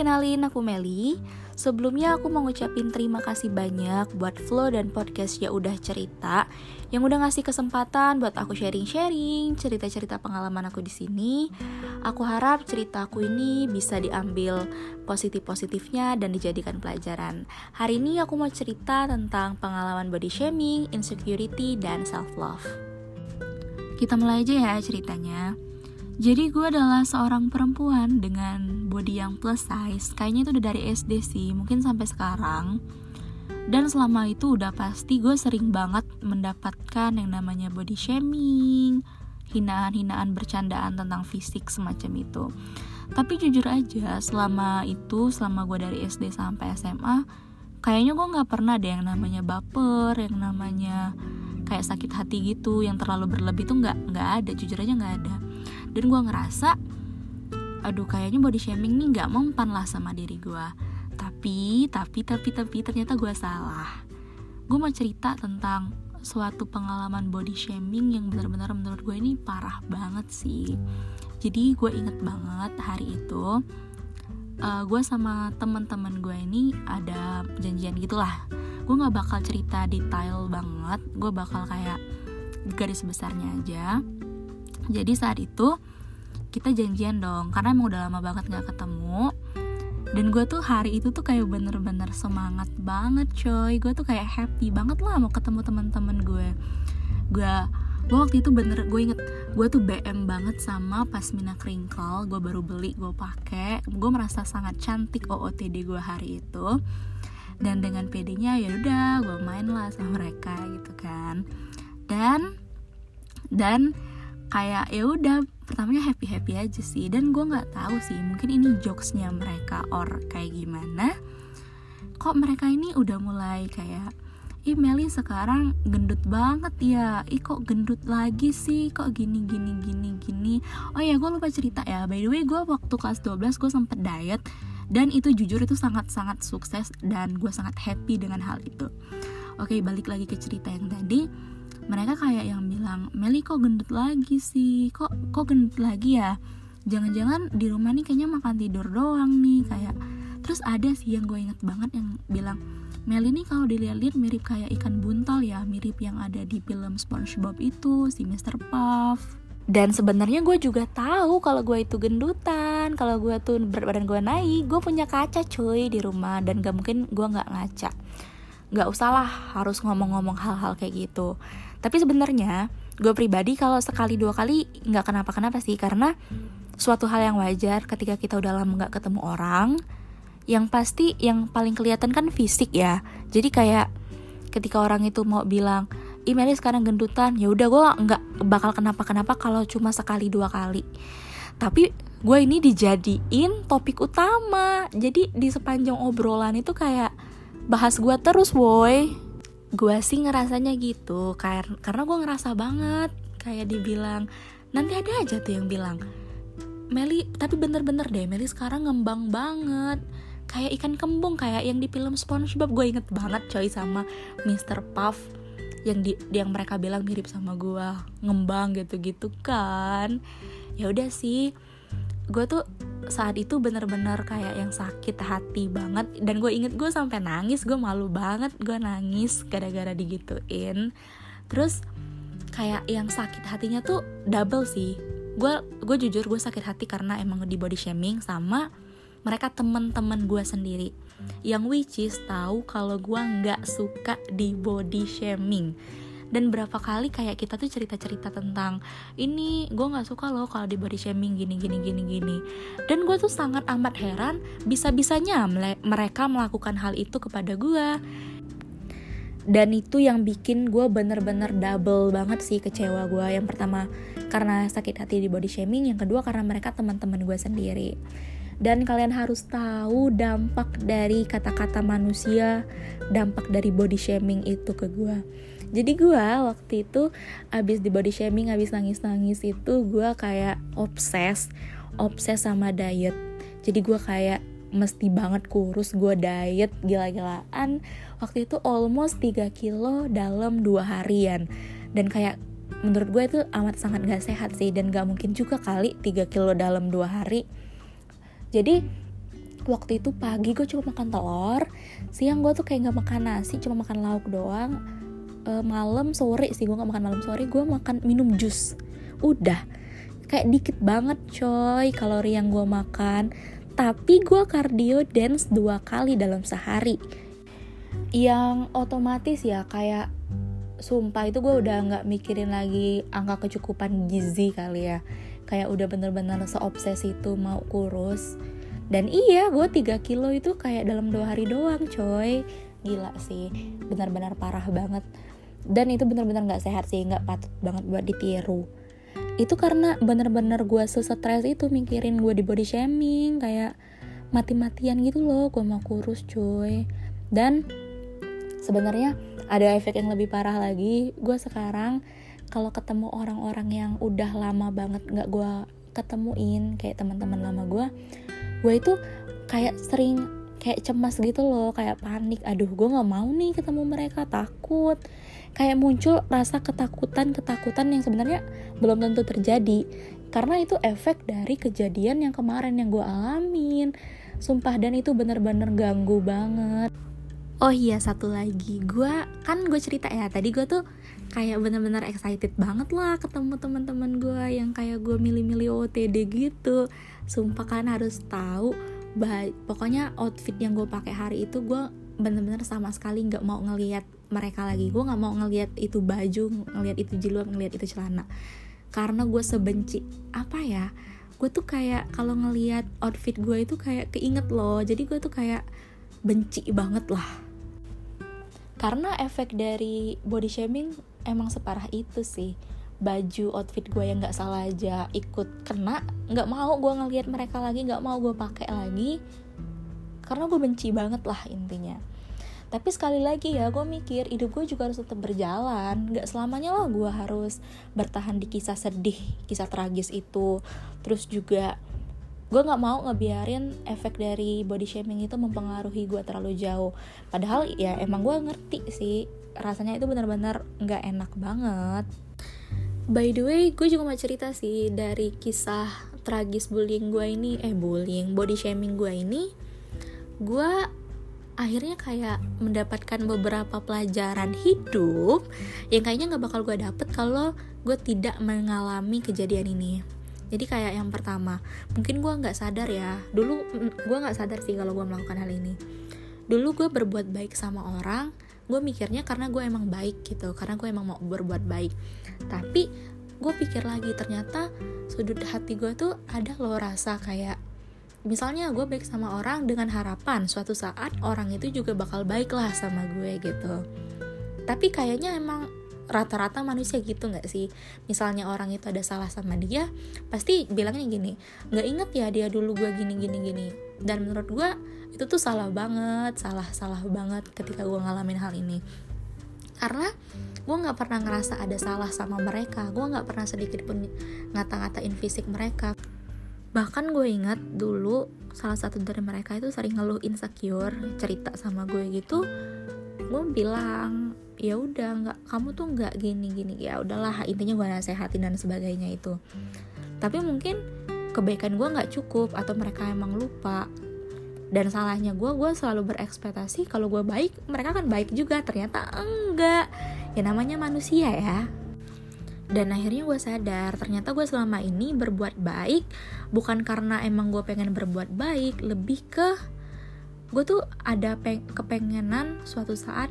kenalin aku Meli. Sebelumnya aku mau ngucapin terima kasih banyak buat Flow dan podcast ya udah cerita yang udah ngasih kesempatan buat aku sharing-sharing cerita-cerita pengalaman aku di sini. Aku harap cerita aku ini bisa diambil positif-positifnya dan dijadikan pelajaran. Hari ini aku mau cerita tentang pengalaman body shaming, insecurity, dan self love. Kita mulai aja ya ceritanya. Jadi gue adalah seorang perempuan dengan body yang plus size. Kayaknya itu udah dari SD sih, mungkin sampai sekarang. Dan selama itu udah pasti gue sering banget mendapatkan yang namanya body shaming Hinaan-hinaan bercandaan tentang fisik semacam itu. Tapi jujur aja selama itu, selama gue dari SD sampai SMA Kayaknya gue gak pernah ada yang namanya baper, yang namanya kayak sakit hati gitu Yang terlalu berlebih tuh gak, gak ada, jujur aja gak ada dan gue ngerasa aduh kayaknya body shaming nih nggak mempan lah sama diri gue tapi tapi tapi tapi ternyata gue salah. Gue mau cerita tentang suatu pengalaman body shaming yang benar-benar menurut gue ini parah banget sih. Jadi gue inget banget hari itu uh, eh, gue sama teman-teman gue ini ada janjian gitulah. Gue nggak bakal cerita detail banget gue bakal kayak garis besarnya aja jadi saat itu kita janjian dong karena emang udah lama banget gak ketemu. Dan gue tuh hari itu tuh kayak bener-bener semangat banget coy. Gue tuh kayak happy banget lah mau ketemu teman-teman gue gue gue waktu itu bener gue inget gue tuh BM banget sama pasmina crinkle gue baru beli gue pake. Gue merasa sangat cantik OOTD gue hari itu. Dan dengan pedenya ya udah gue main lah sama mereka gitu kan. Dan dan kayak ya udah pertamanya happy happy aja sih. Dan gue nggak tahu sih mungkin ini jokesnya mereka or kayak gimana. Kok mereka ini udah mulai kayak Ih Meli sekarang gendut banget ya. Ih kok gendut lagi sih? Kok gini gini gini gini? Oh ya gue lupa cerita ya. By the way gue waktu kelas 12 gue sempet diet. Dan itu jujur itu sangat-sangat sukses Dan gue sangat happy dengan hal itu. Oke balik lagi ke cerita yang tadi mereka kayak yang bilang Meli kok gendut lagi sih? Kok kok gendut lagi ya? Jangan-jangan di rumah nih kayaknya makan tidur doang nih kayak. Terus ada sih yang gue inget banget yang bilang Meli nih kalau dilihat-lihat mirip kayak ikan buntal ya mirip yang ada di film SpongeBob itu si Mr. Puff. Dan sebenarnya gue juga tahu kalau gue itu gendutan kalau gue tuh berat badan gue naik gue punya kaca cuy di rumah dan gak mungkin gue nggak ngaca. Nggak usah lah harus ngomong-ngomong hal-hal kayak gitu tapi sebenarnya gue pribadi kalau sekali dua kali nggak kenapa-kenapa sih. Karena suatu hal yang wajar ketika kita udah lama nggak ketemu orang yang pasti yang paling kelihatan kan fisik ya. Jadi kayak ketika orang itu mau bilang emailnya sekarang gendutan. Ya udah gue nggak bakal kenapa-kenapa kalau cuma sekali dua kali. Tapi gue ini dijadiin topik utama. Jadi di sepanjang obrolan itu kayak bahas gue terus woi gue sih ngerasanya gitu karena karena gue ngerasa banget kayak dibilang nanti ada aja tuh yang bilang Meli tapi bener-bener deh Meli sekarang ngembang banget kayak ikan kembung kayak yang di film SpongeBob gue inget banget coy sama Mr. Puff yang di yang mereka bilang mirip sama gue ngembang gitu-gitu kan ya udah sih gue tuh saat itu bener-bener kayak yang sakit hati banget. Dan gue inget gue sampai nangis gue malu banget gue nangis gara-gara digituin. Terus kayak yang sakit hatinya tuh double sih. Gue gue jujur gue sakit hati karena emang di body shaming sama mereka temen-temen gue sendiri. Yang which is tahu kalau gue nggak suka di body shaming dan berapa kali kayak kita tuh cerita-cerita tentang ini gue nggak suka loh kalau di body shaming gini gini gini gini. Dan gue tuh sangat amat heran bisa-bisanya mereka melakukan hal itu kepada gue dan itu yang bikin gue bener-bener double banget sih kecewa gue yang pertama karena sakit hati di body shaming. Yang kedua karena mereka teman-teman gue sendiri. Dan kalian harus tahu dampak dari kata-kata manusia dampak dari body shaming itu ke gue jadi gue waktu itu abis di body shaming abis nangis nangis itu gue kayak obses obses sama diet. Jadi gue kayak mesti banget kurus gue diet gila-gilaan. Waktu itu almost 3 kilo dalam dua harian. Dan kayak menurut gue itu amat sangat gak sehat sih dan gak mungkin juga kali 3 kilo dalam dua hari. Jadi waktu itu pagi gue cuma makan telur siang gue tuh kayak nggak makan nasi cuma makan lauk doang e, malam sore sih gue nggak makan malam sore gue makan minum jus. Udah kayak dikit banget coy kalori yang gue makan. Tapi gue cardio dance dua kali dalam sehari. Yang otomatis ya kayak sumpah itu gue udah nggak mikirin lagi angka kecukupan gizi kali ya. Kayak udah bener-bener seobsesi itu mau kurus. Dan iya gue 3 kilo itu kayak dalam dua hari doang coy. Gila sih benar-benar parah banget dan itu benar-benar nggak sehat sih nggak patut banget buat ditiru. Itu karena bener-bener gue sesetres itu mikirin gue di body shaming kayak mati-matian gitu loh gue mau kurus cuy. Dan sebenarnya ada efek yang lebih parah lagi. Gue sekarang kalau ketemu orang-orang yang udah lama banget nggak gue ketemuin kayak teman-teman lama gue gue itu kayak sering kayak cemas gitu loh kayak panik. Aduh gue nggak mau nih ketemu mereka takut kayak muncul rasa ketakutan ketakutan yang sebenarnya belum tentu terjadi. Karena itu efek dari kejadian yang kemarin yang gue alamin. Sumpah dan itu bener-bener ganggu banget. Oh iya satu lagi, gue kan gue cerita ya tadi gue tuh kayak bener-bener excited banget lah ketemu teman-teman gue yang kayak gue milih-milih OTD gitu. Sumpah kan harus tahu, pokoknya outfit yang gue pakai hari itu gue bener-bener sama sekali nggak mau ngelihat mereka lagi. Gue nggak mau ngelihat itu baju, ngelihat itu jilbab, ngelihat itu celana. Karena gue sebenci apa ya? Gue tuh kayak kalau ngelihat outfit gue itu kayak keinget loh. Jadi gue tuh kayak benci banget lah karena efek dari body shaming emang separah itu sih baju outfit gue yang nggak salah aja ikut kena nggak mau gue ngelihat mereka lagi nggak mau gue pakai lagi karena gue benci banget lah intinya tapi sekali lagi ya gue mikir hidup gue juga harus tetap berjalan. Nggak selamanya lah gue harus bertahan di kisah sedih kisah tragis itu. Terus juga gue nggak mau ngebiarin efek dari body shaming itu mempengaruhi gue terlalu jauh. Padahal ya emang gue ngerti sih rasanya itu benar-benar nggak enak banget. By the way gue juga mau cerita sih dari kisah tragis bullying gue ini eh bullying body shaming gue ini. Gue akhirnya kayak mendapatkan beberapa pelajaran hidup yang kayaknya nggak bakal gue dapet kalau gue tidak mengalami kejadian ini. Jadi kayak yang pertama mungkin gue nggak sadar ya. Dulu gue nggak sadar sih kalau gue melakukan hal ini. Dulu gue berbuat baik sama orang gue mikirnya karena gue emang baik gitu karena gue emang mau berbuat baik. Tapi gue pikir lagi ternyata sudut hati gue tuh ada loh rasa kayak misalnya gue baik sama orang dengan harapan suatu saat orang itu juga bakal baik lah sama gue gitu. Tapi kayaknya emang rata-rata manusia gitu nggak sih? Misalnya orang itu ada salah sama dia pasti bilangnya gini nggak inget ya dia dulu gue gini gini gini. Dan menurut gue itu tuh salah banget salah salah banget ketika gue ngalamin hal ini. Karena gue nggak pernah ngerasa ada salah sama mereka gue nggak pernah sedikit pun ngata-ngatain fisik mereka bahkan gue ingat dulu salah satu dari mereka itu sering ngeluh insecure cerita sama gue gitu. Gue bilang ya udah nggak kamu tuh nggak gini gini. Ya udahlah intinya gue nasehatin dan sebagainya itu. Tapi mungkin kebaikan gue nggak cukup atau mereka emang lupa. Dan salahnya gue gue selalu berekspektasi kalau gue baik mereka kan baik juga. Ternyata enggak. Ya namanya manusia ya dan akhirnya gue sadar ternyata gue selama ini berbuat baik bukan karena emang gue pengen berbuat baik lebih ke gue tuh ada peng kepengenan suatu saat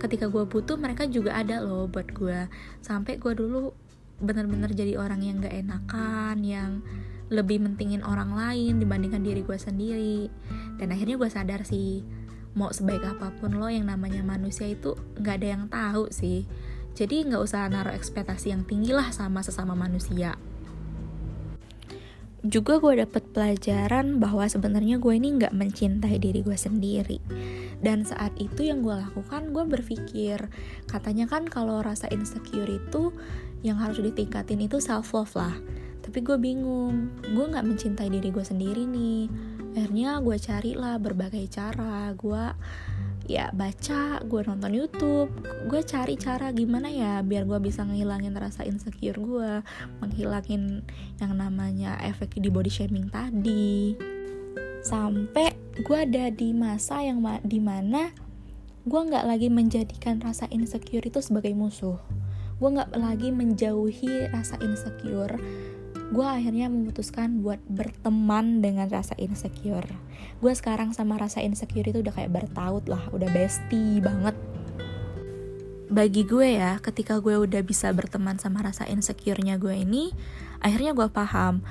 ketika gue butuh mereka juga ada loh buat gue sampai gue dulu bener-bener jadi orang yang gak enakan yang lebih mentingin orang lain dibandingkan diri gue sendiri. Dan akhirnya gue sadar sih mau sebaik apa pun lo yang namanya manusia itu nggak ada yang tahu sih jadi nggak usah naruh ekspektasi yang tinggi lah sama sesama manusia. Juga gue dapet pelajaran bahwa sebenarnya gue ini nggak mencintai diri gue sendiri. Dan saat itu yang gue lakukan gue berpikir katanya kan kalau rasa insecure itu yang harus ditingkatin itu self love lah. Tapi gue bingung gue nggak mencintai diri gue sendiri nih. Akhirnya gue carilah berbagai cara gue ya baca gue nonton YouTube gue cari cara gimana ya biar gue bisa ngilangin rasa insecure gue menghilangin yang namanya efek di body shaming tadi. Sampai gue ada di masa yang ma di mana gue nggak lagi menjadikan rasa insecure itu sebagai musuh. Gue nggak lagi menjauhi rasa insecure gue akhirnya memutuskan buat berteman dengan rasa insecure. Gue sekarang sama rasa insecure itu udah kayak bertaut lah udah bestie banget. Bagi gue ya ketika gue udah bisa berteman sama rasa insecure-nya gue ini akhirnya gue paham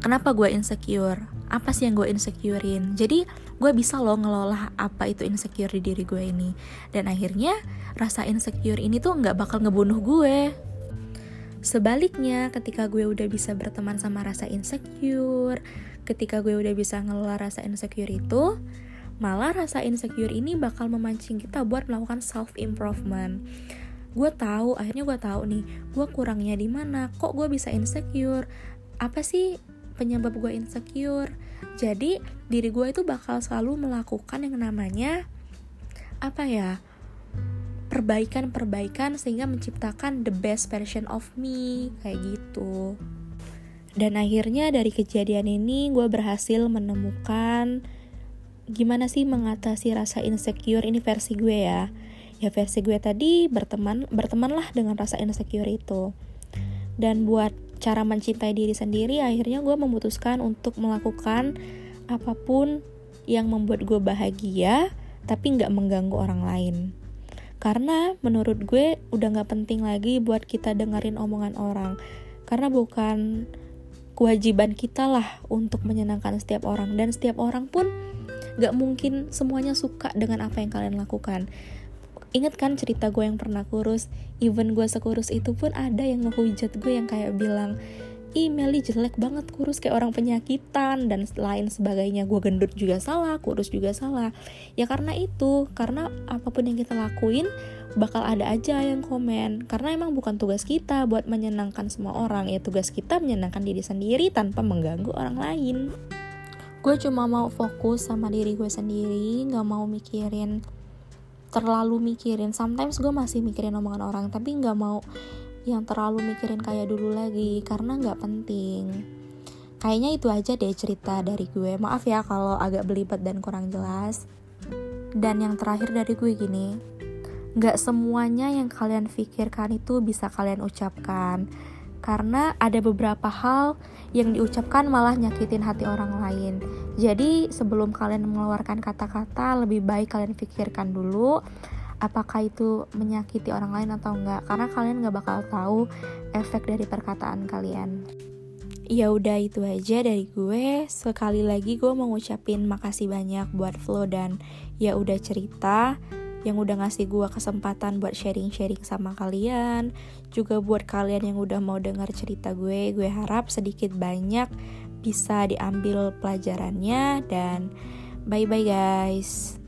kenapa gue insecure apa sih yang gue insecurein. Jadi gue bisa loh ngelola apa itu insecure di diri gue ini. Dan akhirnya rasa insecure ini tuh nggak bakal ngebunuh gue Sebaliknya, ketika gue udah bisa berteman sama rasa insecure, ketika gue udah bisa ngelola rasa insecure itu, malah rasa insecure ini bakal memancing kita buat melakukan self improvement. Gue tahu, akhirnya gue tahu nih, gue kurangnya di mana, kok gue bisa insecure, apa sih penyebab gue insecure. Jadi, diri gue itu bakal selalu melakukan yang namanya apa ya? Perbaikan-perbaikan sehingga menciptakan the best version of me kayak gitu. Dan akhirnya dari kejadian ini gue berhasil menemukan gimana sih mengatasi rasa insecure ini versi gue ya. Ya versi gue tadi berteman bertemanlah dengan rasa insecure itu. Dan buat cara mencintai diri sendiri akhirnya gue memutuskan untuk melakukan apa pun yang membuat gue bahagia tapi nggak mengganggu orang lain karena menurut gue udah gak penting lagi buat kita dengerin omongan orang. Karena bukan kewajiban kita lah untuk menyenangkan setiap orang. Dan setiap orang pun gak mungkin semuanya suka dengan apa yang kalian lakukan. Ingat kan cerita gue yang pernah kurus? Even gue sekurus itu pun ada yang ngehujat gue yang kayak bilang, ih Meli jelek banget kurus kayak orang penyakitan dan lain sebagainya. Gue gendut juga salah kurus juga salah. Ya karena itu karena apa pun yang kita lakuin bakal ada aja yang komen. Karena emang bukan tugas kita buat menyenangkan semua orang. Ya tugas kita menyenangkan diri sendiri tanpa mengganggu orang lain. Gue cuma mau fokus sama diri gue sendiri nggak mau mikirin terlalu mikirin. Sometimes gue masih mikirin omongan orang tapi nggak mau yang terlalu mikirin kayak dulu lagi karena nggak penting. Kayaknya itu aja deh cerita dari gue. Maaf ya kalau agak belibet dan kurang jelas. Dan yang terakhir dari gue gini nggak semuanya yang kalian pikirkan itu bisa kalian ucapkan. Karena ada beberapa hal yang diucapkan malah nyakitin hati orang lain. Jadi, sebelum kalian mengeluarkan kata-kata, lebih baik kalian pikirkan dulu apakah itu menyakiti orang lain atau enggak. Karena kalian nggak bakal tahu efek dari perkataan kalian. Ya udah itu aja dari gue. Sekali lagi gue mau ngucapin makasih banyak buat Flo dan ya udah cerita yang udah ngasih gue kesempatan buat sharing-sharing sama kalian. Juga buat kalian yang udah mau dengar cerita gue gue harap sedikit banyak bisa diambil pelajarannya. Dan bye bye guys